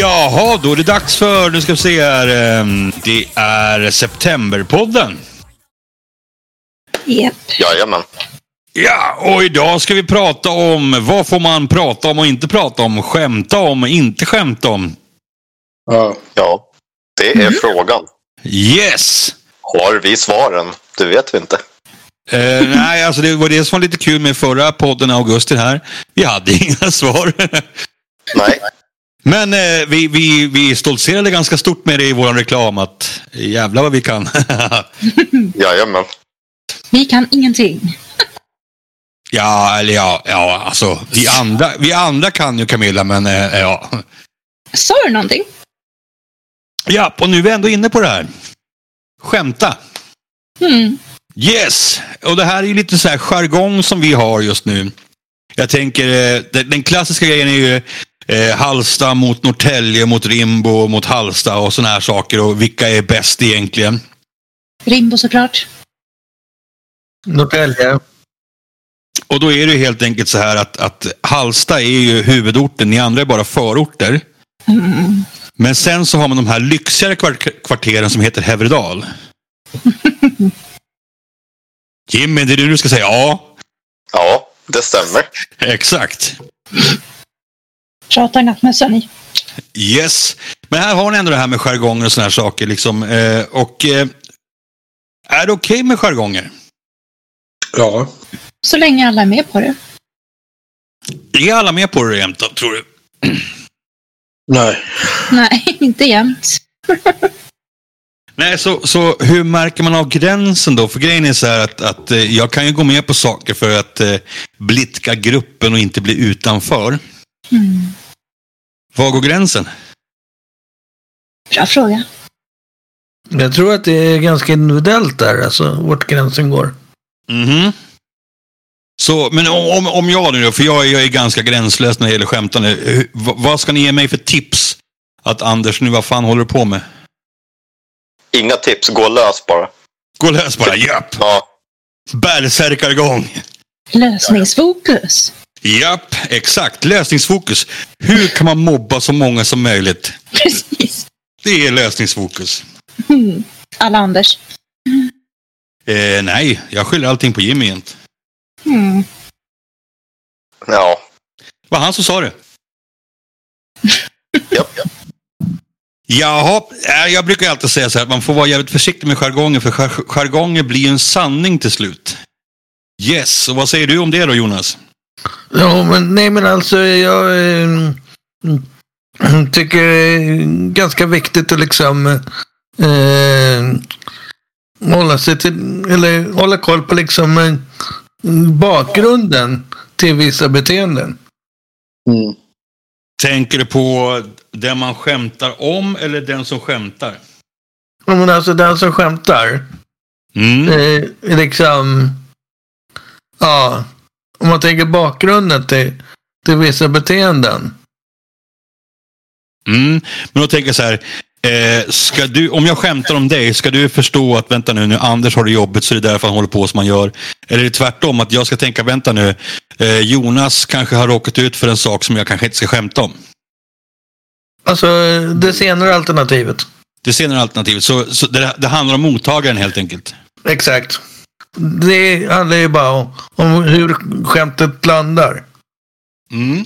Jaha, då är det dags för, nu ska vi se här, ehm, det är Septemberpodden. Japp. Jajamän. Ja, och idag ska vi prata om vad får man prata om och inte prata om, skämta om och inte skämta om. Ja. Ja, det är frågan. Yes! Har vi svaren? Det vet vi inte. Eh, nej, alltså det var det som var lite kul med förra podden i augusti här. Vi hade inga svar. Nej. Men eh, vi, vi, vi stoltserade ganska stort med det i vår reklam att jävlar vad vi kan. Jajamän. Vi kan ingenting. ja, eller ja, ja, alltså vi andra, vi andra kan ju Camilla, men eh, ja. Sa du någonting? Ja, och nu är vi ändå inne på det här. Skämta. Mm. Yes! Och det här är ju lite så här jargong som vi har just nu. Jag tänker, eh, den, den klassiska grejen är ju eh, Halsta mot Norrtälje, mot Rimbo, mot Halsta och sådana här saker. Och vilka är bäst egentligen? Rimbo såklart. Norrtälje. Och då är det ju helt enkelt så här att, att Halsta är ju huvudorten, ni andra är bara förorter. Mm. Men sen så har man de här lyxigare kvart- kvarteren som heter Häverdal. Jimmy, det är det du ska säga? Ja, Ja, det stämmer. exakt. Pratar nattmössan i. Yes. Men här har ni ändå det här med jargonger och sådana här saker. Liksom. Eh, och eh, är det okej med jargonger? Ja. Så länge alla är med på det. Är alla med på det jämt då, tror du? Nej. Nej, inte jämt. Nej, så, så hur märker man av gränsen då? För grejen är så här att, att eh, jag kan ju gå med på saker för att eh, blidka gruppen och inte bli utanför. Mm. Var går gränsen? Bra fråga. Jag tror att det är ganska individuellt där, alltså vart gränsen går. Mhm. Så, men om, om- jag nu för jag, är- jag är ganska gränslös när det gäller skämtande. Vad ska ni ge mig för tips? Att Anders, nu vad fan håller du på med? Inga tips, gå lös bara. Gå lös bara, japp! Ja, Bärsärkargång! Lösningsfokus. Japp, exakt. Lösningsfokus. Hur kan man mobba så många som möjligt? Precis. Det är lösningsfokus. Mm. Alla Anders. Eh, nej, jag skyller allting på Jimmy egent. Mm. ja. var han som sa det. Japp. Jaha, eh, jag brukar alltid säga så här att man får vara jävligt försiktig med jargonger för jar- jargonger blir en sanning till slut. Yes, och vad säger du om det då Jonas? Ja, men nej men alltså jag eh, mm, tycker det är ganska viktigt att liksom eh, hålla sig till, eller hålla koll på liksom eh, bakgrunden till vissa beteenden. Tänker du på den man skämtar om eller den som skämtar? Ja, Men alltså den som skämtar, Mm. eh, liksom, ja, om man tänker bakgrunden till, till vissa beteenden. Mm. Men då tänker jag så här. Eh, ska du, om jag skämtar om dig, ska du förstå att vänta nu, nu Anders har det jobbigt så det är därför han håller på som han gör? Eller är det tvärtom, att jag ska tänka, vänta nu, eh, Jonas kanske har råkat ut för en sak som jag kanske inte ska skämta om? Alltså det senare alternativet. Det senare alternativet. Så, så det, det handlar om mottagaren helt enkelt. Exakt. Det handlar ju bara om, om hur skämtet landar. Mm.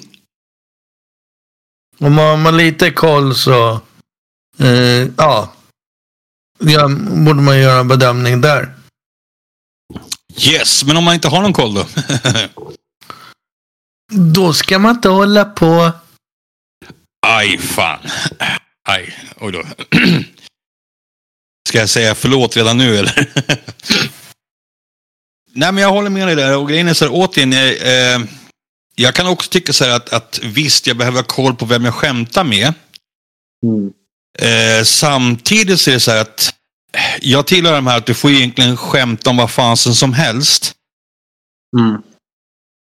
Om man har lite koll så, eh, ja, ja, borde man göra en bedömning där. Yes, men om man inte har någon koll då? Då ska man inte hålla på. Aj, fan. Aj, oj då. Ska jag säga förlåt redan nu eller? Nej, men jag håller med dig där. Och grejen är så här, återigen, eh, eh, jag kan också tycka så här att, att visst, jag behöver ha koll på vem jag skämtar med. Eh, samtidigt så är det så här att jag tillhör de här att du får egentligen skämta om vad fasen som helst.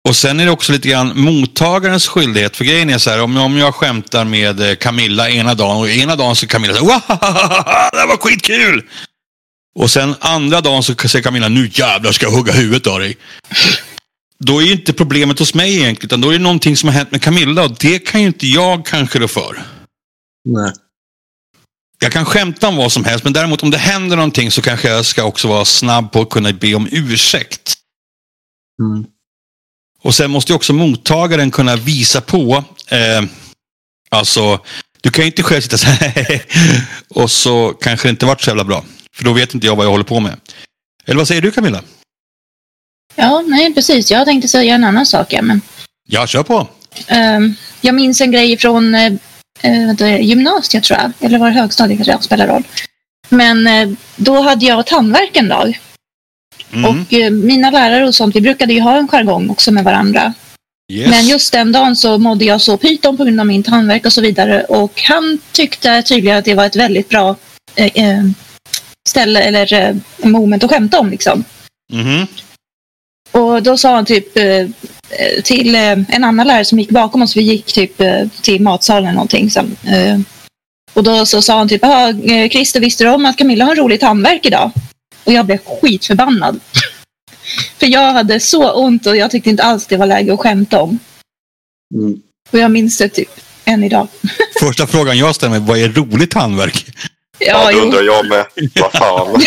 Och sen är det också lite grann mottagarens skyldighet. För grejen är så här, om, om jag skämtar med eh, Camilla ena dagen och ena dagen så Camilla säger Wahahaha, det här var skitkul! Och sen andra dagen så säger Camilla, nu jävlar ska jag hugga huvudet av dig. Då är ju inte problemet hos mig egentligen, utan då är det någonting som har hänt med Camilla och det kan ju inte jag kanske rå för. Nej. Jag kan skämta om vad som helst, men däremot om det händer någonting så kanske jag ska också vara snabb på att kunna be om ursäkt. Mm. Och sen måste ju också mottagaren kunna visa på, eh, alltså, du kan ju inte själv sitta så här och så kanske det inte varit så jävla bra. För då vet inte jag vad jag håller på med. Eller vad säger du Camilla? Ja, nej precis. Jag tänkte säga en annan sak. Ja, men, Ja, kör på. ehm, jag minns en grej från är gymnasiet tror jag. Eller var det högstadiet? kanske spelar roll. Men eh, då hade jag tandvärk en dag. Mm. Och eh, mina lärare och sånt, vi brukade ju ha en jargong också med varandra. yes. Men just den dagen så mådde jag så pyton på grund av min tandvärk och så vidare. Och han tyckte tydligen att det var ett väldigt bra eh, ställe eller eh, moment att skämta om. Liksom. Mhm. Och då sa han typ eh, eh, till eh, en annan lärare som gick bakom oss, vi gick typ eh, till matsalen eller någonting. Eh, och då så sa han typ, "Jaha, eh, Christer visste du om att Camilla har en rolig tandvärk idag? Och jag blev skitförbannad. För jag hade så ont och jag tyckte inte alls det var läge att skämta om. Mm. Och jag minns det typ än idag. Första frågan jag ställer mig, vad är roligt handverk? Ja, Ja, undrar jag med. Vad fan.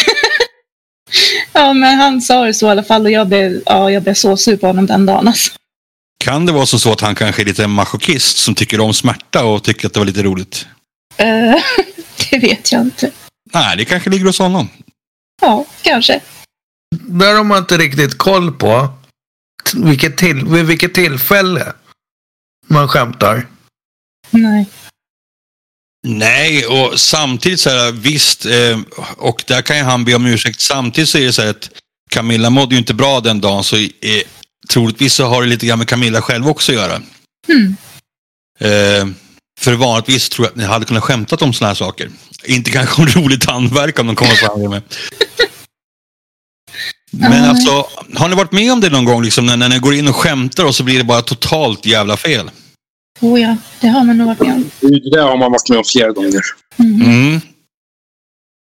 ja, men han sa det så i alla fall och jag blev, ja, jag blev så sur på honom den dagen. Alltså. Kan det vara så att han kanske är lite masochist som tycker om smärta och tycker att det var lite roligt? Eh, det vet jag inte. Nej, det kanske ligger hos honom. Ja, kanske. Där har man inte riktigt koll på vilket till, vid vilket tillfälle man skämtar. Nej. Nej, och samtidigt så här, visst, eh, och där kan ju han be om ursäkt. Samtidigt så är det så här att Camilla mådde ju inte bra den dagen, så eh, troligtvis så har det lite grann med Camilla själv också att göra. Mm. Eh, för vanligtvis tror jag att ni hade kunnat skämtat om sådana här saker. Inte kanske om rolig tandvärk om de kommer fram med. Men alltså, har ni varit med om det någon gång liksom, när, när ni går in och skämtar och så blir det bara totalt jävla fel? Oh ja, det har man nog varit med om. Det där har man varit med om flera gånger. Mm. Mm.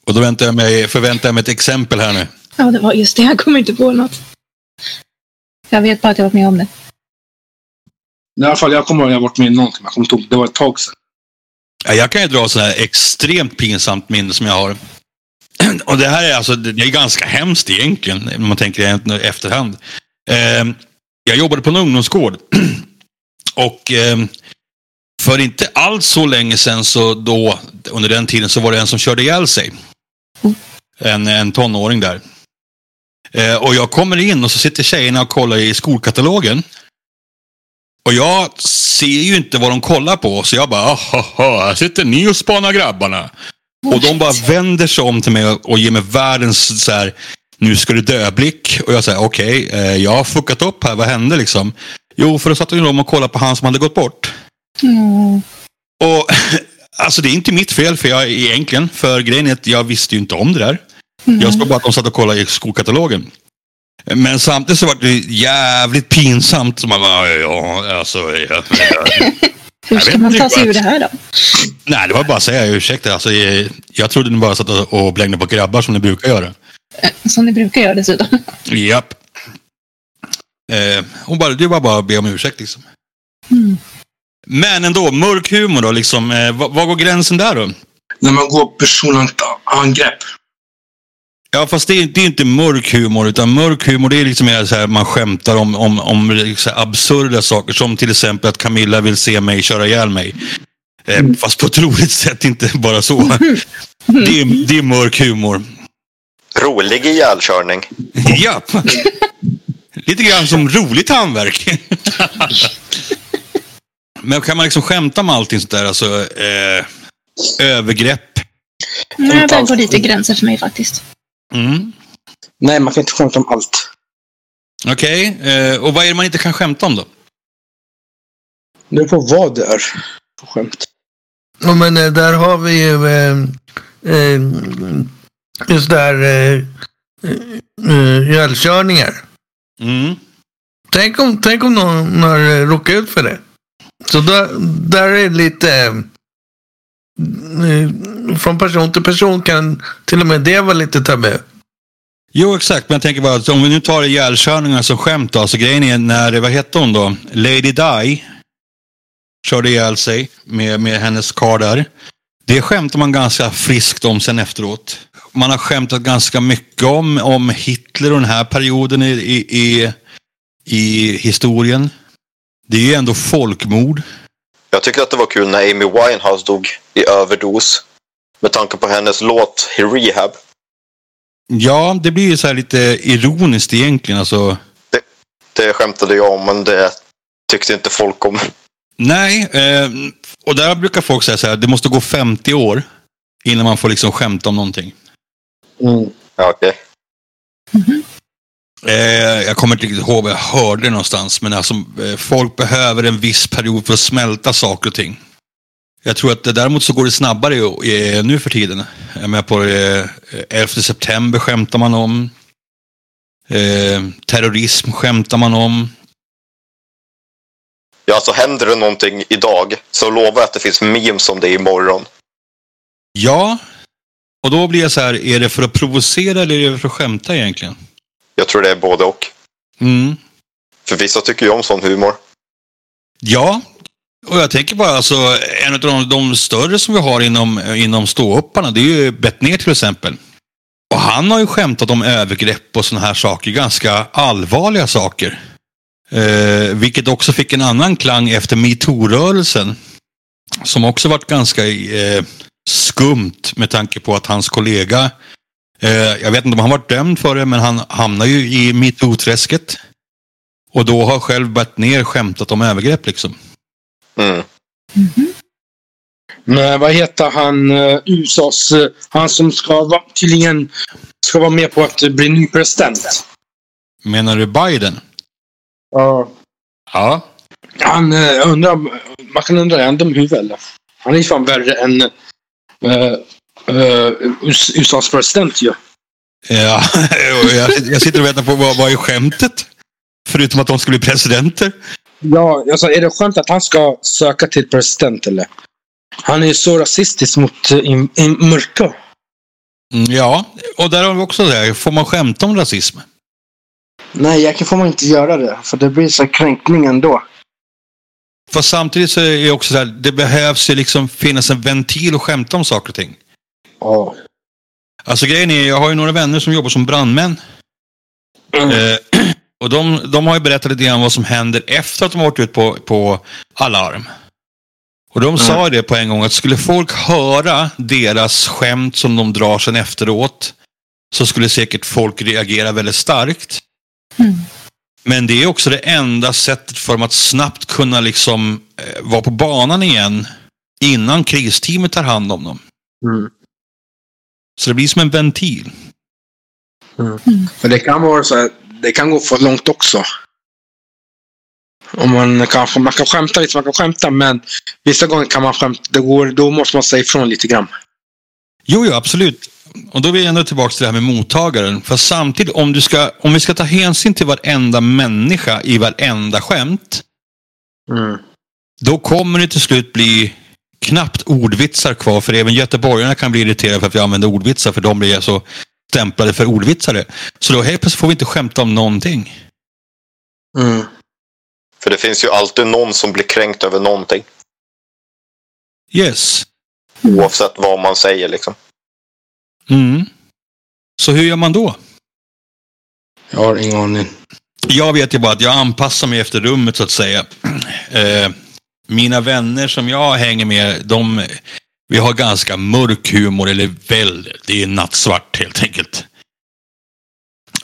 Och då väntar jag mig, förväntar jag mig ett exempel här nu. Ja, det var just det. Jag kommer inte på något. Jag vet bara att jag varit med om det. I alla fall, jag kommer ihåg att jag varit med om någonting. Jag kommer inte ihåg. Det var ett tag sedan. Ja, Jag kan ju dra sådana här extremt pinsamt minne som jag har. Och det här är alltså, det är ganska hemskt egentligen, om man tänker i efterhand. Eh, jag jobbade på en ungdomsgård. Och eh, för inte alls så länge sedan så då, under den tiden, så var det en som körde ihjäl sig. En, en tonåring där. Eh, och jag kommer in och så sitter tjejerna och kollar i skolkatalogen. Och jag ser ju inte vad de kollar på, så jag bara, haha, här sitter ni och spanar grabbarna. Och de bara vänder sig om till mig och ger mig världens så här, nu ska du dö-blick. Och jag säger, okej, eh, jag har fuckat upp här, vad hände liksom? Jo, för då satt de och kollade på han som hade gått bort. Mm. Och alltså det är inte mitt fel för jag egentligen, för grejen är att jag visste ju inte om det där. Jag såg bara att de satt och kollade i skolkatalogen. Men samtidigt så var det jävligt pinsamt. Så man bara, ja, alltså, ja. Hur ska man ta sig ur det här då? Nej, det var bara att säga ursäkta. Alltså, jag, jag trodde ni bara satt och blängde på grabbar som ni brukar göra. Som ni brukar göra dessutom. Japp. Eh, hon bara, det var bara att be om ursäkt liksom. Mm. Men ändå, mörk humor då liksom. Eh, vad, vad går gränsen där då? När man går personligt angrepp. Ja, fast det är, det är inte mörk humor, utan mörk humor det är liksom mer så här, man skämtar om, om, om liksom absurda saker. Som till exempel att Camilla vill se mig köra ihjäl mig. Eh, Fast på ett roligt sätt, inte bara så. Det är, det är mörk humor. Rolig ihjälkörning. Japp. Lite grann som roligt handverk. Men kan man liksom skämta om allting sånt där? Alltså, eh, övergrepp. Nej, det går lite gränser för mig faktiskt. Mm. Nej, man kan inte skämta om allt. Okej, eh, och vad är det man inte kan skämta om då? Det beror på vad det är för skämt. Ja, men eh, där har vi ju eh, eh, just där eh, eh, ihjälkörningar. Mm. Tänk om, tänk om någon har eh, råkat ut för det. Så där, där är det lite... Eh, från person till person kan till och med det vara lite tabu. Jo, exakt. Men jag tänker bara att om vi nu tar ihjälkörningar som skämt då. Så grejen är när, vad hette hon då? Lady Di körde ihjäl sig med, med hennes kar där. Det skämtar man ganska friskt om sen efteråt. Man har skämtat ganska mycket om, om Hitler och den här perioden i, i, i, i historien. Det är ju ändå folkmord. Jag tycker att det var kul när Amy Winehouse dog i överdos. Med tanke på hennes låt i Rehab. Ja, det blir ju så här lite ironiskt egentligen. Alltså, Det skämtade jag om, men det tyckte inte folk om. nej, eh, och där brukar folk säga så här, det måste gå 50 år innan man får liksom skämta om någonting. Mm. Ja, okej. Eh, jag kommer inte riktigt ihåg vad jag hörde det någonstans, men alltså, eh, folk behöver en viss period för att smälta saker och ting. Jag tror att däremot så går det snabbare eh, nu för tiden. Jag med på eh, 11 september skämtar man om. Eh, terrorism skämtar man om. Ja, alltså händer det någonting idag så lovar jag att det finns memes om det imorgon. Ja, och då blir jag så här, är det för att provocera eller är det för att skämta egentligen? Jag tror det är både och. Mm. För vissa tycker ju om sån humor. Ja, och jag tänker bara alltså en av de, de större som vi har inom, inom ståupparna, det är ju Bettner till exempel. Och han har ju skämtat om övergrepp och sådana här saker, ganska allvarliga saker. Eh, vilket också fick en annan klang efter metoo-rörelsen. Som också varit ganska eh, skumt med tanke på att hans kollega, jag vet inte om han varit dömd för det, men han hamnar ju i metoo-träsket. Och då har själv Bettner skämtat om övergrepp liksom. Mm. Men vad heter han, eh, USAs, eh, han som ska vara, tydligen ska vara med på att bli ny president? Menar du Biden? Ja. Ja. Han eh, undrar, man kan undra, är han dum i huvudet eller? Han är ju fan värre än eh, eh, US- USAs president ju. ja jag, jag sitter och väntar på vad, vad är skämtet? Förutom att de ska bli presidenter. Ja, alltså är det skönt att han ska söka till president eller? Han är ju så rasistisk mot uh, in, in, mörka. Mm, ja, och där har vi också det. Får man skämta om rasism? Nej, egentligen får man inte göra det. För det blir så kränkning ändå. Fast samtidigt så är det också så här, det behövs ju liksom finnas en ventil och skämta om saker och ting. Ja. Alltså grejen är, jag har ju några vänner som jobbar som brandmän. Eh, och de, de har ju berättat lite grann vad som händer efter att de har varit ut på, på alarm. Och de sa ju det på en gång att skulle folk höra deras skämt som de drar sen efteråt så skulle säkert folk reagera väldigt starkt. Mm. Men det är också det enda sättet för dem att snabbt kunna liksom eh, vara på banan igen innan kristeamet tar hand om dem. Mm. Så det blir som en ventil. Men det kan vara så här, det kan gå för långt också. Om man kanske, man kan skämta lite, man kan skämta, men vissa gånger kan man skämta, det går, då måste man säga ifrån lite grann. Jo, jo, absolut. Och då är vi ändå tillbaka till det här med mottagaren. För samtidigt, om, du ska, om vi ska ta hänsyn till varenda människa i varenda skämt, Mm. då kommer det till slut bli knappt ordvitsar kvar. För även göteborgarna kan bli irriterade för att vi använder ordvitsar, för de blir så stämplade för ordvitsare. Så då helt plötsligt får vi inte skämta om någonting. Mm. För det finns ju alltid någon som blir kränkt över någonting. Yes. Oavsett vad man säger liksom. Mm. Så hur gör man då? Jag har ingen aning. Jag vet ju bara att jag anpassar mig efter rummet så att säga. Eh, mina vänner som jag hänger med, de, vi har ganska mörk humor, eller väl, det är nattsvart helt enkelt.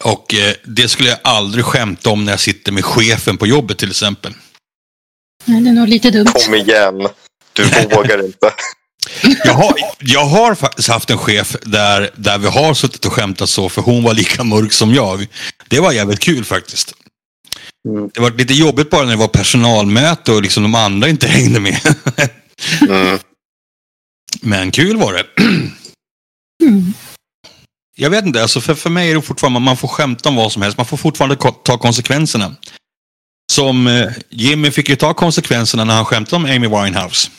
Och eh, det skulle jag aldrig skämta om när jag sitter med chefen på jobbet till exempel. Nej, det är nog lite dumt. Kom igen. Du vågar inte. Jag har, jag har faktiskt haft en chef där, där vi har suttit och skämtat så, för hon var lika mörk som jag. Det var jävligt kul faktiskt. Mm. Det var lite jobbigt bara när det var personalmöte och liksom de andra inte hängde med. Mm. Men kul var det. Mm. Jag vet inte, alltså för, för mig är det fortfarande, man får skämta om vad som helst. Man får fortfarande ta konsekvenserna. Som eh, Jimmy fick ju ta konsekvenserna när han skämtade om Amy Winehouse.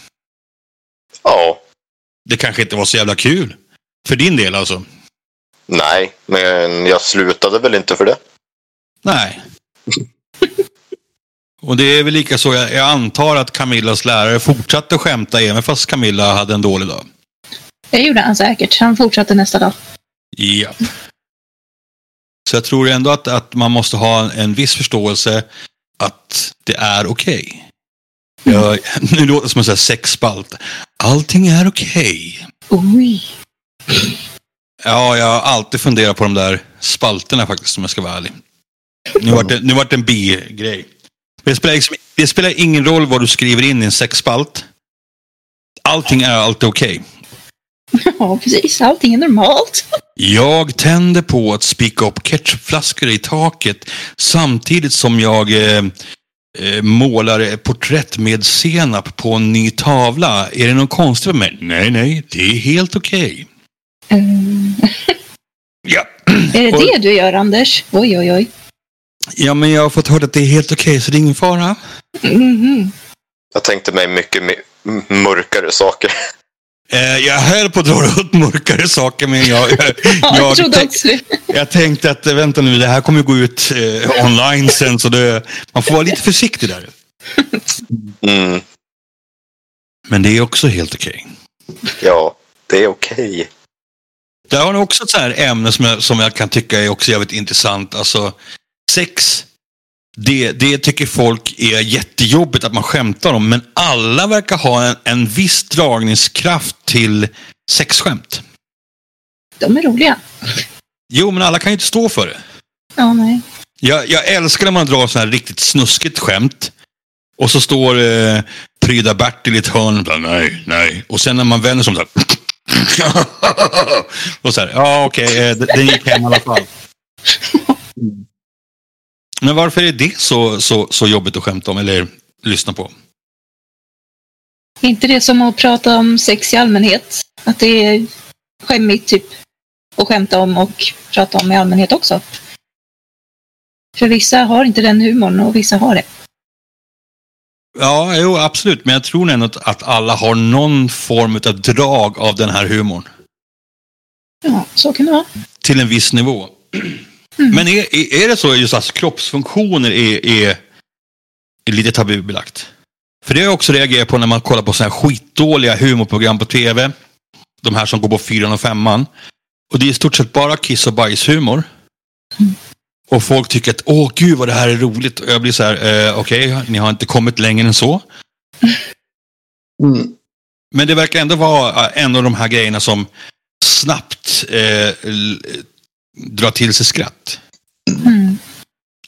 Ja. Det kanske inte var så jävla kul. För din del alltså. Nej, men jag slutade väl inte för det. Nej. Och det är väl lika så, jag, jag antar att Camillas lärare fortsatte skämta även fast Camilla hade en dålig dag. Det gjorde han säkert. Han fortsatte nästa dag. Ja. Så jag tror ändå att, att man måste ha en viss förståelse att det är okej. Jag- Nu låter det som en sexspalt. Allting är okej. Oj. Ja, jag har alltid funderat på de där spalterna faktiskt om jag ska vara ärlig. Nu vart det, nu vart det en bi-grej. Det spelar, liksom, det spelar ingen roll vad du skriver in i en sexspalt. Allting är alltid okej. Ja, precis. Allting är normalt. Jag tänder på att spika upp ketchupflaskor i taket samtidigt som jag eh, eh, målar ett porträtt med senap på en ny tavla. Är det något konstigt med mig? Nej, nej, det är helt okej. Mm. Ja. Är det Och- det du gör, Anders? Oj, oj, oj. Ja, men jag har fått höra att det är helt okej, så det är ingen fara. Mhm. Jag tänkte mig mycket m- mörkare saker. Eh, jag höll på att dra upp mörkare saker, men jag, jag, Ja, jag tänk- det. jag tänkte att eh, vänta nu, det här kommer gå ut eh, online sen, så det, man får vara lite försiktig där. Mm, Men det är också helt okej. ja, det är okej. Där har ni också ett så här ämne som jag, som jag kan tycka är också jävligt intressant. Alltså, sex, det, det tycker folk är jättejobbigt att man skämtar om, men alla verkar ha en, en viss dragningskraft till sexskämt. De är roliga. Jo, men alla kan ju inte stå för det. Ja, nej. Jag, jag älskar när man drar sådana här riktigt snuskigt skämt. Och så står eh, Pryda Bertil i ett hörn bara, nej, nej. Och sen när man vänder sig om så här. och så här, ja okej, eh, den- den gick hem i alla fall. Men varför är det så, så, så jobbigt att skämta om eller lyssna på? Är inte det som att prata om sex i allmänhet? Att det är skämmigt typ att skämta om och prata om i allmänhet också? För vissa har inte den humorn och vissa har det. Ja, jo, absolut. Men jag tror ändå att, alla har någon form av drag av den här humorn. Ja, så kan det vara. till en viss nivå. Men är, är, är det så just att kroppsfunktioner är, är, är lite tabubelagt? För det har jag också reagerat på när man kollar på sådana här skitdåliga humorprogram på tv. De här som går på fyran och femman. Och det är i stort sett bara kiss och bajshumor. Och folk tycker att åh gud vad det här är roligt. Och jag blir så här, eh, okej, ni har inte kommit längre än så. Mm. Men det verkar ändå vara eh, en av de här grejerna som snabbt eh, drar till sig skratt. Mm.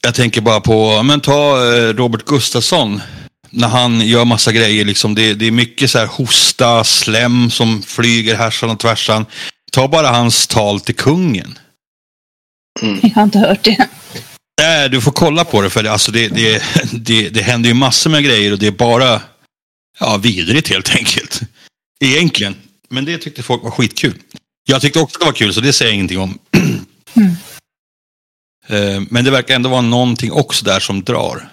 Jag tänker bara på, men ta eh, Robert Gustafsson. När han gör massa grejer, liksom, det, det är mycket så här hosta, slem som flyger härsan och tvärsan. Ta bara hans tal till kungen. Jag har inte hört det. Nej, du får kolla på det för det, alltså det, det, det, det händer ju massor med grejer och det är bara ja, vidrigt helt enkelt. Egentligen. Men det tyckte folk var skitkul. Jag tyckte också det var kul så det säger jag ingenting om. Mm. Eh, Men det verkar ändå vara någonting också där som drar.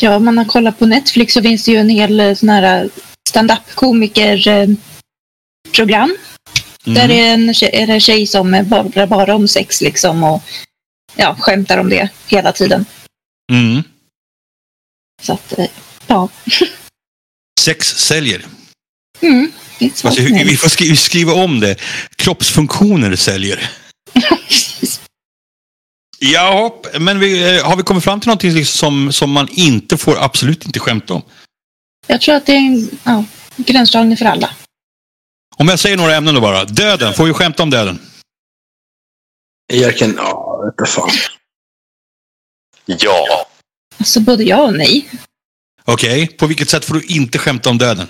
Ja, om man har kollat på Netflix så finns det ju en hel eh, sån här stand-up-komiker-program. Mm. Där är en tjej, är det en tjej som eh, babblar bara om sex liksom och ja, skämtar om det hela tiden. Mm. Så att, eh, ja. Sex säljer. Mm. Alltså, vi får skri- skriva om det. Kroppsfunktioner säljer. Ja, men vi, eh, har vi kommit fram till någonting liksom som, som man inte får absolut inte skämta om? Jag tror att det är en ja, gränsdragning för alla. Om jag säger några ämnen då bara. Döden, får vi skämta om döden? Egentligen, ja, vete fan. Ja. Alltså både ja och nej. Okej, på vilket sätt får du inte skämta om döden?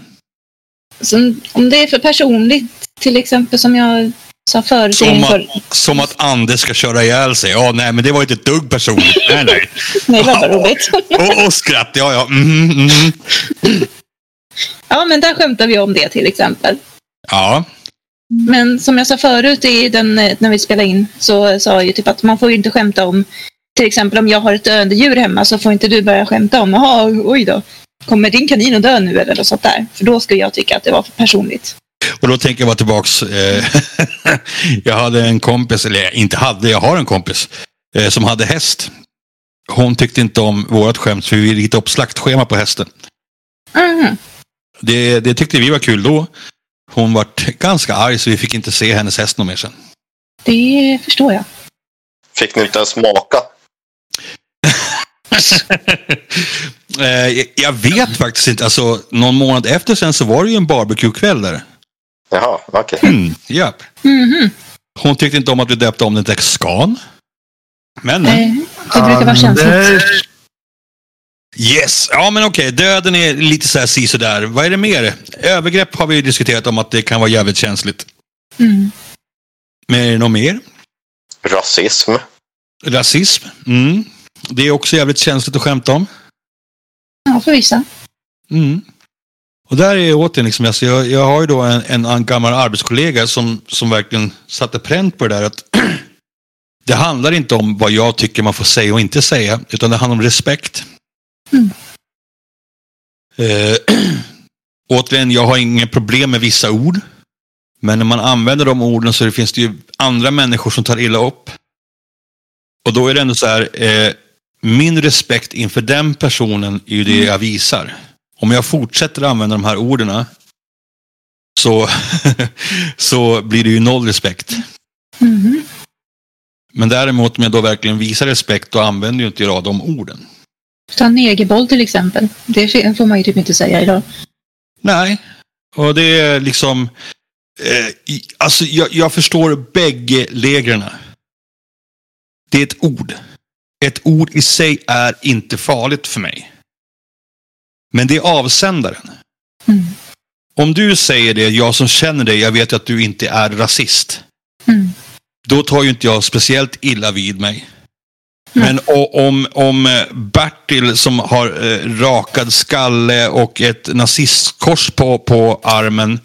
Så om det är för personligt, till exempel som jag sa förut. Som inför, Som att Anders ska köra ihjäl sig. Ja, nej, men det var inte ett dugg personligt. Nej, nej. nej, vad roligt. Och, och skratt, ja, ja. Mm, mm. ja, men där skämtar vi om det till exempel. Ja, Men som jag sa förut i den, eh, när vi spelade in så sa jag ju typ att man får ju inte skämta om till exempel om jag har ett döende djur hemma så får inte du börja skämta om jaha, oj då, kommer din kanin att dö nu eller något sånt där. För då skulle jag tycka att det var för personligt. Och då tänker jag bara tillbaks. Eh, jag hade en kompis, eller jag inte hade, jag har en kompis, eh, som hade häst. Hon tyckte inte om vårt skämt för vi ritade upp slaktschema på hästen. Mhm. Det, det tyckte vi var kul då. hon vart ganska arg så vi fick inte se hennes häst någon mer sen. Det förstår jag. Fick ni inte ens smaka? Eh, jag vet faktiskt inte. Alltså, någon månad efter sen så var det ju en barbecue-kväll där. Jaha, okej. Mm, japp. Mhm. Hon tyckte inte om att vi döpte om den till Scan. Men, Eh, det brukar vara känsligt. Yes. Ja, men okej. Döden är lite så här si så där. Vad är det mer? Övergrepp har vi ju diskuterat om att det kan vara jävligt känsligt. Mm. Men är det något mer? Rasism. Rasism. Mm. Det är också jävligt känsligt att skämta om. Ja, för vissa. Mm. Och där är återigen, liksom, alltså jag, jag har ju då en, en, en gammal arbetskollega som, som verkligen satte pränt på det där. att Det handlar inte om vad jag tycker man får säga och inte säga, utan det handlar om respekt. Mm. Eh, återigen, jag har inga problem med vissa ord. Men när man använder de orden så finns det ju andra människor som tar illa upp. Och då är det ändå så här, eh, min respekt inför den personen är ju det jag visar. Om jag fortsätter använda de här orden så, så blir det ju noll respekt. Mhm. Men däremot om jag då verkligen visar respekt då använder ju inte jag de orden. Ta negerboll till exempel. Det får man ju typ inte säga idag. Nej, och det är liksom... Eh, alltså jag, jag förstår bägge lägren. Det är ett ord. Ett ord i sig är inte farligt för mig. Men det är avsändaren. Mm. Om du säger det, jag som känner dig, jag vet att du inte är rasist. Mm. Då tar ju inte jag speciellt illa vid mig. Men om, om eh, Bertil som har eh, rakad skalle och ett nazistkors på, på armen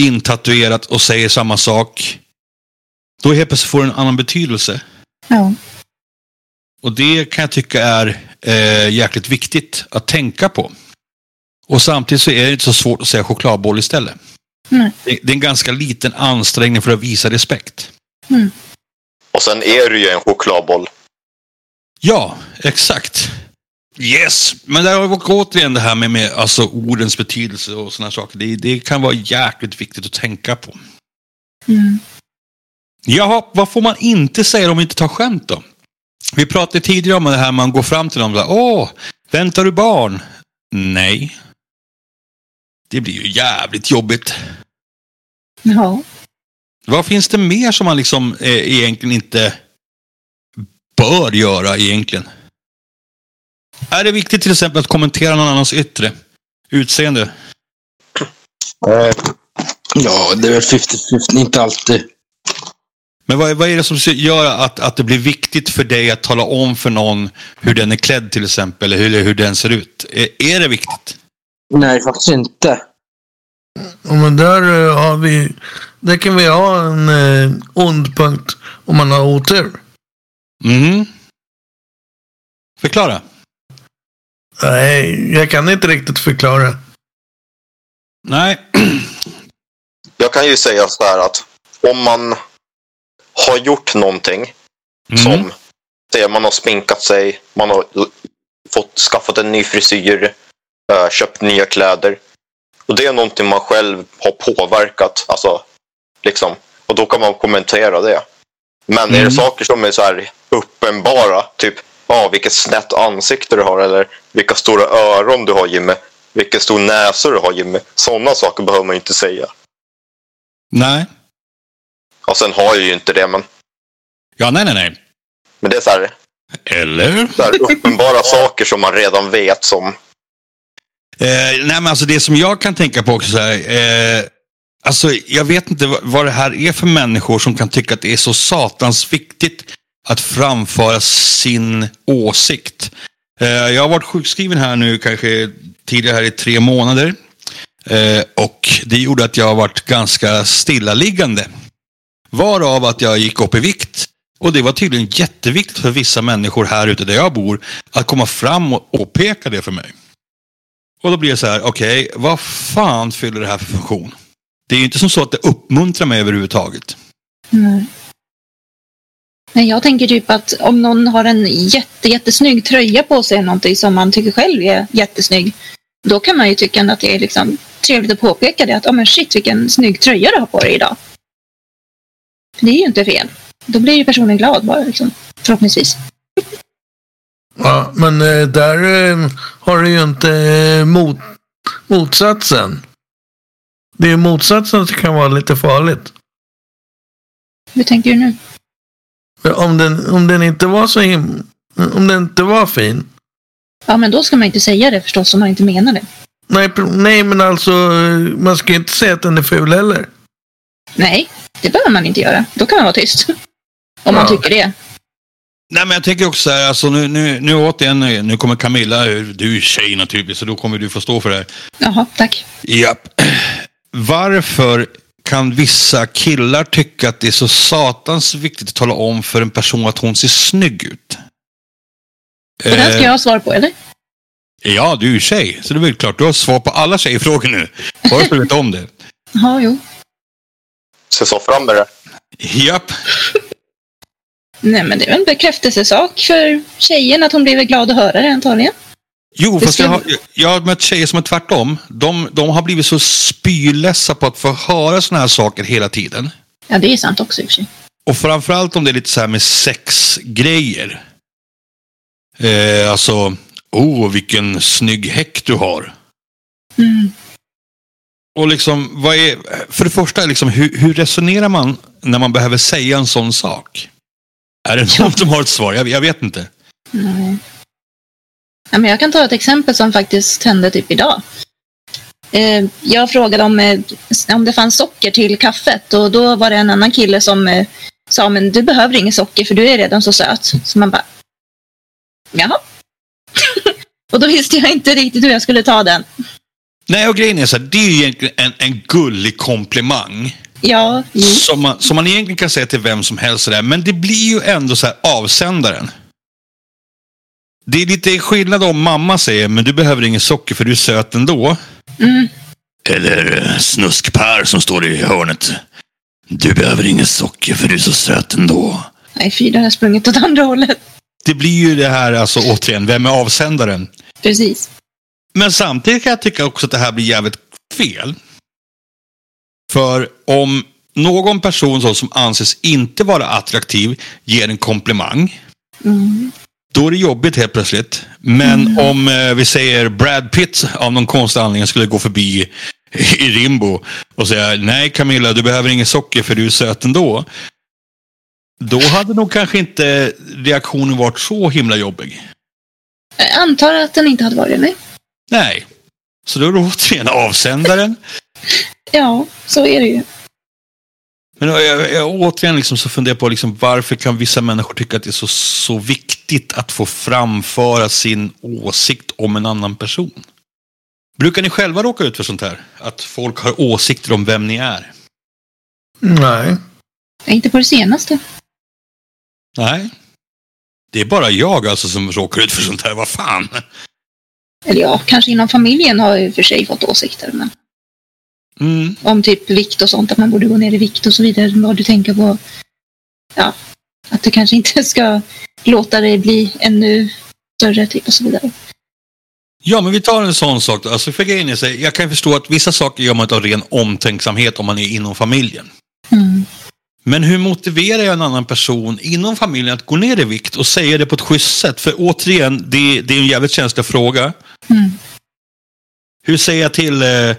intatuerat och säger samma sak. Då helt plötsligt får det en annan betydelse. Ja. Och det kan jag tycka är eh, jäkligt viktigt att tänka på. Och samtidigt så är det inte så svårt att säga chokladboll istället. Nej. Det, det är en ganska liten ansträngning för att visa respekt. Och sen är det ju en chokladboll. Ja, exakt. Yes, men där har vi återigen det här med, med alltså, ordens betydelse och sådana saker. Det, det kan vara jäkligt viktigt att tänka på. Mm. Jaha, vad får man inte säga om man inte tar skämt då? Vi pratade tidigare om det här man går fram till någon och säger Åh, väntar du barn? Nej. Det blir ju jävligt jobbigt. Ja. Vad finns det mer som man liksom eh, egentligen inte bör göra egentligen? Är det viktigt till exempel att kommentera någon annans yttre utseende? Eh, ja, det är väl 50-50. Inte alltid. Men vad, vad är det som gör att, att det blir viktigt för dig att tala om för någon hur den är klädd till exempel, eller hur, hur den ser ut? Är, är det viktigt? Nej, faktiskt inte. Men där eh, har vi... Där kan vi ha en eh, ond punkt om man har otur. Mhm. Förklara. Nej, jag kan inte riktigt förklara. Nej. Jag kan ju säga så här att om man har gjort någonting Mm. som, säg man har sminkat sig, man har fått skaffat en ny frisyr, eh, köpt nya kläder. Och det är någonting man själv har påverkat, alltså liksom. Och då kan man kommentera det. Men är Mm. det saker som är så här uppenbara, typ ja, vilket snett ansikte du har eller vilka stora öron du har Jimmy, vilken stor näsa du har Jimmy. Sådana saker behöver man ju inte säga. Nej. Och sen har jag ju inte det, men, Ja, nej, nej, nej. men det är så här, Eller? så här uppenbara saker som man redan vet som Eh, nej, men alltså det som jag kan tänka på också så här, eh, alltså jag vet inte vad, det här är för människor som kan tycka att det är så satans viktigt att framföra sin åsikt. Eh, jag har varit sjukskriven här nu kanske tidigare här i tre månader. Eh, och det gjorde att jag har varit ganska stillaliggande. Varav att jag gick upp i vikt. Och det var tydligen jätteviktigt för vissa människor här ute där jag bor att komma fram och påpeka det för mig. Och då blir det så här, okej, vad fan fyller det här för funktion? Det är ju inte som så att det uppmuntrar mig överhuvudtaget. Nej. Men jag tänker typ att om någon har en jätte, jättesnygg tröja på sig eller någonting som man tycker själv är jättesnygg. Då kan man ju tycka att det är liksom trevligt att påpeka det att oh, men shit vilken snygg tröja du har på dig idag. För det är ju inte fel. Då blir ju personen glad bara liksom. Förhoppningsvis. Ja, men eh, där eh, har du ju inte eh, mot, motsatsen. Det är motsatsen som kan vara lite farligt. Hur tänker du nu? Om den, om den inte var så him Om den inte var fin. Ja, men då ska man inte säga det förstås om man inte menar det. Nej, nej men alltså man ska ju inte säga att den är ful heller. Nej, det behöver man inte göra. Då kan man vara tyst. Om man Ja. tycker det. Nej, men jag tänker också så här, alltså nu, nu, nu återigen, nu kommer Camilla, du är tjej naturligtvis, så då kommer du få stå för det här. Jaha, tack. Japp. Varför kan vissa killar tycka att det är så satans viktigt att tala om för en person att hon ser snygg ut? Och den ska Eh, jag ha svar på, eller? Ja, du är ju tjej, så det är väl klart. Du har svar på alla tjejfrågor nu. Bara för att veta om det. Ja, jo. Se så fram med det. Japp. Nej, men det är väl en bekräftelsesak för tjejen att hon väl glad att höra det antagligen. Jo, Det fast jag har, jag har mött tjejer som är tvärtom. De, de har blivit så spylessa på att få höra såna här saker hela tiden. Ja, det är sant också i och för sig. Och framförallt om det är lite så här med sexgrejer. Eh, alltså, oh vilken snygg häck du har. Mm. Och liksom, vad är, för det första, liksom, hur, hur resonerar man när man behöver säga en sån sak? Är det någon som har ett svar? Jag, jag vet inte. Nej. Ja, men jag kan ta ett exempel som faktiskt hände typ idag. Eh, jag frågade om, eh, om det fanns socker till kaffet och då var det en annan kille som eh, sa men du behöver inget socker för du är redan så söt. Så man bara, jaha. och då visste jag inte riktigt hur jag skulle ta den. Nej, och grejen är så här, det är ju egentligen en, en gullig komplimang. Ja, jo. Som man, som man egentligen kan säga till vem som helst. Sådär. Men det blir ju ändå så här avsändaren. Det är lite skillnad om mamma säger men du behöver ingen socker för du är söt ändå. Mm. Eller eh, snuskpär som står i hörnet. Du behöver ingen socker för du är så söt ändå. Nej, fy, det har sprungit åt andra hållet. Det blir ju det här, alltså återigen, vem är avsändaren? Precis. Men samtidigt kan jag tycka också att det här blir jävligt fel. För om någon person så som anses inte vara attraktiv ger en komplimang. Mm. Då är det jobbigt helt plötsligt. Men om eh, vi säger Brad Pitt av någon konstig anledning skulle gå förbi i Rimbo och säga nej Camilla du behöver ingen socker för du är söt ändå. Då hade nog kanske inte reaktionen varit så himla jobbig. Jag antar att den inte hade varit det, nej. Nej. Så då är det återigen avsändaren. Ja, så är det ju. Men jag, jag, jag återigen liksom så funderar på liksom, varför kan vissa människor tycka att det är så, så viktigt att få framföra sin åsikt om en annan person? Brukar ni själva råka ut för sånt här? Att folk har åsikter om vem ni är? Nej. Inte på det senaste. Nej. Det är bara jag alltså som råkar ut för sånt här. Vad fan? Eller ja, kanske inom familjen har jag i och för sig fått åsikter. Men Mm. om typ vikt och sånt, att man borde gå ner i vikt och så vidare. Vad du tänker på. Ja, att du kanske inte ska låta dig bli ännu större typ och så vidare. Ja, men vi tar en sån sak. då. Alltså för grejen är så jag kan förstå att vissa saker gör man av ren omtänksamhet om man är inom familjen. Mm. Men hur motiverar jag en annan person inom familjen att gå ner i vikt och säga det på ett schysst sätt? För återigen, det, det är en jävligt känslig fråga. Mm. Hur säger jag till, eh,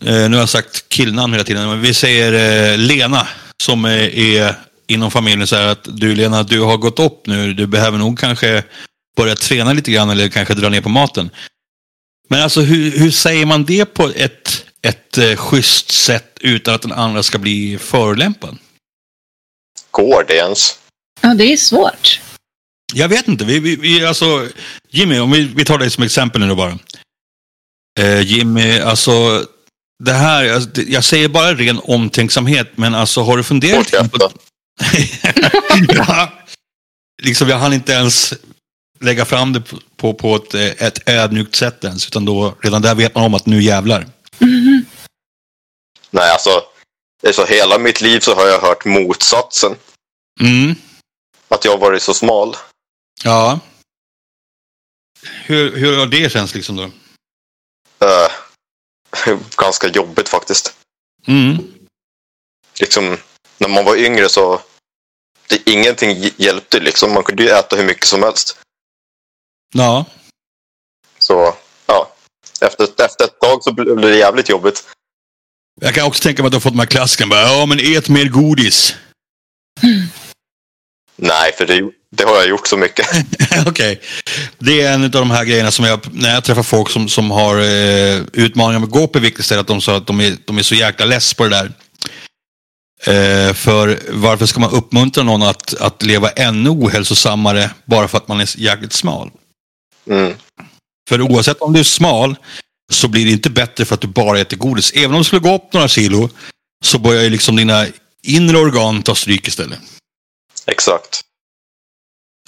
nu har jag sagt killnamn hela tiden, men vi säger eh, Lena som eh, är inom familjen så här att du Lena, du har gått upp nu, du behöver nog kanske börja träna lite grann eller kanske dra ner på maten. Men alltså hur, hur säger man det på ett, ett eh, schysst sätt utan att den andra ska bli förolämpad? Går det ens? Ja, det är svårt. Jag vet inte. Vi, vi, vi, alltså, Jimmy, om vi, vi tar dig som exempel nu då bara. Eh, Jimmy, alltså det här, det- jag säger bara ren omtänksamhet, men alltså har du funderat Hårt på... ja, liksom jag hann inte ens lägga fram det på, på, på ett, ett ödmjukt sätt ens, utan då redan där vet man om att nu jävlar. Mhm. Nej, alltså. Så hela mitt liv så har jag hört motsatsen. Mm, Att jag varit så smal. ja. Hur, hur har det känts liksom då? Eh, ganska jobbigt faktiskt. Mm. Liksom, när man var yngre så det, ingenting hj- hjälpte liksom. Man kunde ju äta hur mycket som helst. Ja. Så ja, efter, efter ett tag så blev det jävligt jobbigt. Jag kan också tänka mig att du har fått de här klassikerna. Ja, men ät mer godis. Nej, för det, det har jag gjort så mycket. Okej. Det är en av de här grejerna som jag, när jag träffar folk som, som har eh, utmaningar med att gå på viktställ, att de sa att de är, de är så jäkla less på det där. Eh, för varför ska man uppmuntra någon att, att leva ännu ohälsosammare bara för att man är jäkligt smal? Mm. För oavsett om du är smal så blir det inte bättre för att du bara äter godis. Även om du skulle gå upp några kilo så börjar ju liksom dina inre organ ta stryk istället. Exakt.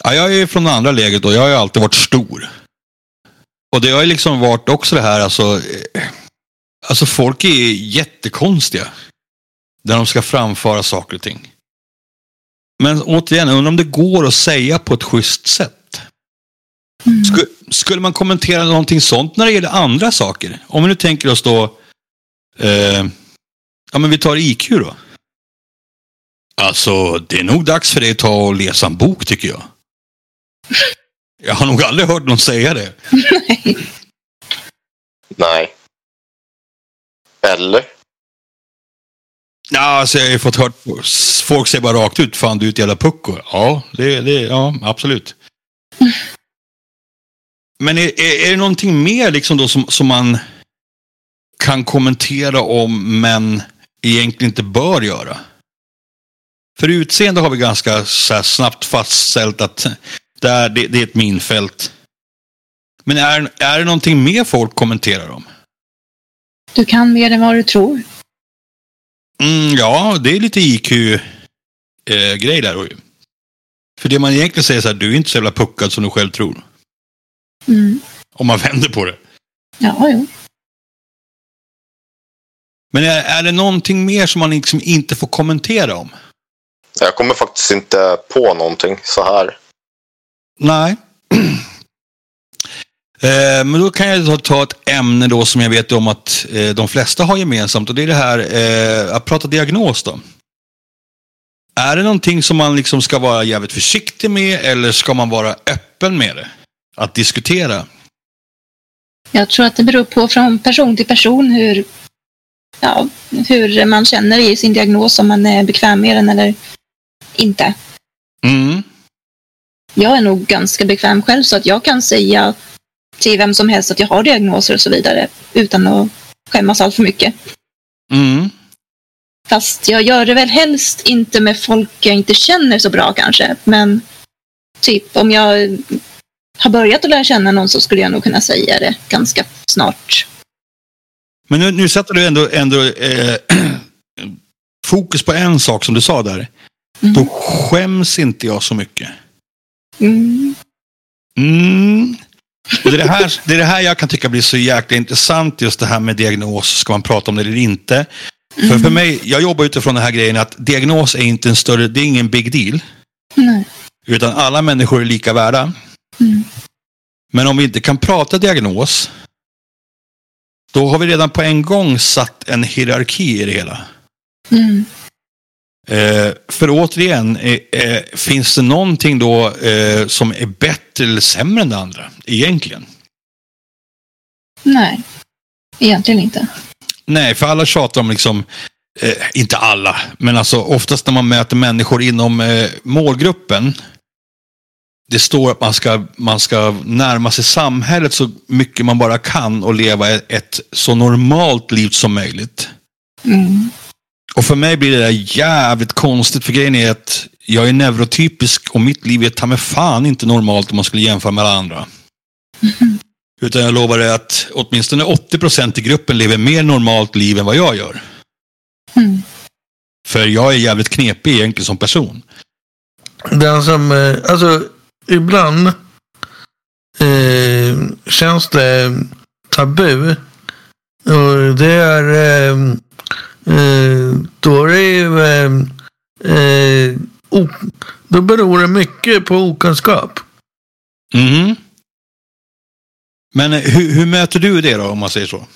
Ja, jag är från det andra läget och jag har ju alltid varit stor. Och det har ju liksom varit också det här alltså. eh, Alltså folk är jättekonstiga. När de ska framföra saker och ting. Men återigen, undrar om det går att säga på ett schysst sätt. Skulle, skulle man kommentera någonting sånt när det gäller andra saker? Om vi nu tänker oss då. Eh, ja men vi tar IQ då. Alltså, det är nog dags för dig att ta och läsa en bok tycker jag. Jag har nog aldrig hört någon säga det. Nej. Eller? Ja, alltså jag har ju fått hört folk säga bara rakt ut, fan du är ett jävla pucko. Ja, det, det, ja absolut. Men är, är, är det någonting mer liksom då som, som man kan kommentera om men egentligen inte bör göra? För utseende har vi ganska snabbt fastställt att det är, det, det är ett minfält. Men är, är det någonting mer folk kommenterar om? Du kan mer än vad du tror. Mm, ja, det är lite IQ-grej där. då ju. För det man egentligen säger så här, du är inte så jävla puckad som du själv tror. Mm. Om man vänder på det. Ja, jo. Men är, är det någonting mer som man liksom inte får kommentera om? Jag kommer faktiskt inte på någonting så här. Nej. Eh, Men då kan jag ta- ta ett ämne då som jag vet om att eh, de flesta har gemensamt och det är det här eh, att prata diagnos då. Är det någonting som man liksom ska vara jävligt försiktig med eller ska man vara öppen med det? Att diskutera? Jag tror att det beror på från person till person hur, ja, hur man känner i sin diagnos, om man är bekväm med den eller inte. Mm. Jag är nog ganska bekväm själv så att jag kan säga till vem som helst att jag har diagnoser och så vidare utan att skämmas allt för mycket. Mm. Fast jag gör det väl helst inte med folk jag inte känner så bra kanske. Men typ om jag har börjat att lära känna någon så skulle jag nog kunna säga det ganska snart. Men nu, nu sätter du ändå, ändå eh, fokus på en sak som du sa där. Mm. Då skäms inte jag så mycket. Mm. Mm. Och det, är det, här, det är det här jag kan tycka blir så jäkla intressant, just det här med diagnos. Ska man prata om det eller inte? För, för mig, jag jobbar utifrån den här grejen att diagnos är inte en större, det är ingen big deal. Nej. Utan alla människor är lika värda. Mm. Men om vi inte kan prata diagnos, då har vi redan på en gång satt en hierarki i det hela. Mm. Eh, för återigen, eh, eh, finns det någonting då som är bättre eller sämre än det andra? Egentligen. Nej, egentligen inte. Nej, för alla tjatar om liksom, inte alla, men alltså oftast när man möter människor inom målgruppen. Det står att man ska, man ska närma sig samhället så mycket man bara kan och leva ett, ett så normalt liv som möjligt. Mm. Och för mig blir det där jävligt konstigt, för grejen är att jag är neurotypisk och mitt liv är ta med fan inte normalt om man skulle jämföra med alla andra. Utan jag lovar dig att åtminstone 80% i gruppen lever mer normalt liv än vad jag gör. Mm. För jag är jävligt knepig egentligen som person. Den som, eh, alltså ibland eh, känns det tabu. Och det är, eh, då är det ju, eh, eh, då beror det mycket på okunskap. Mhm. Men eh, hur, hur möter du det då, om man säger så?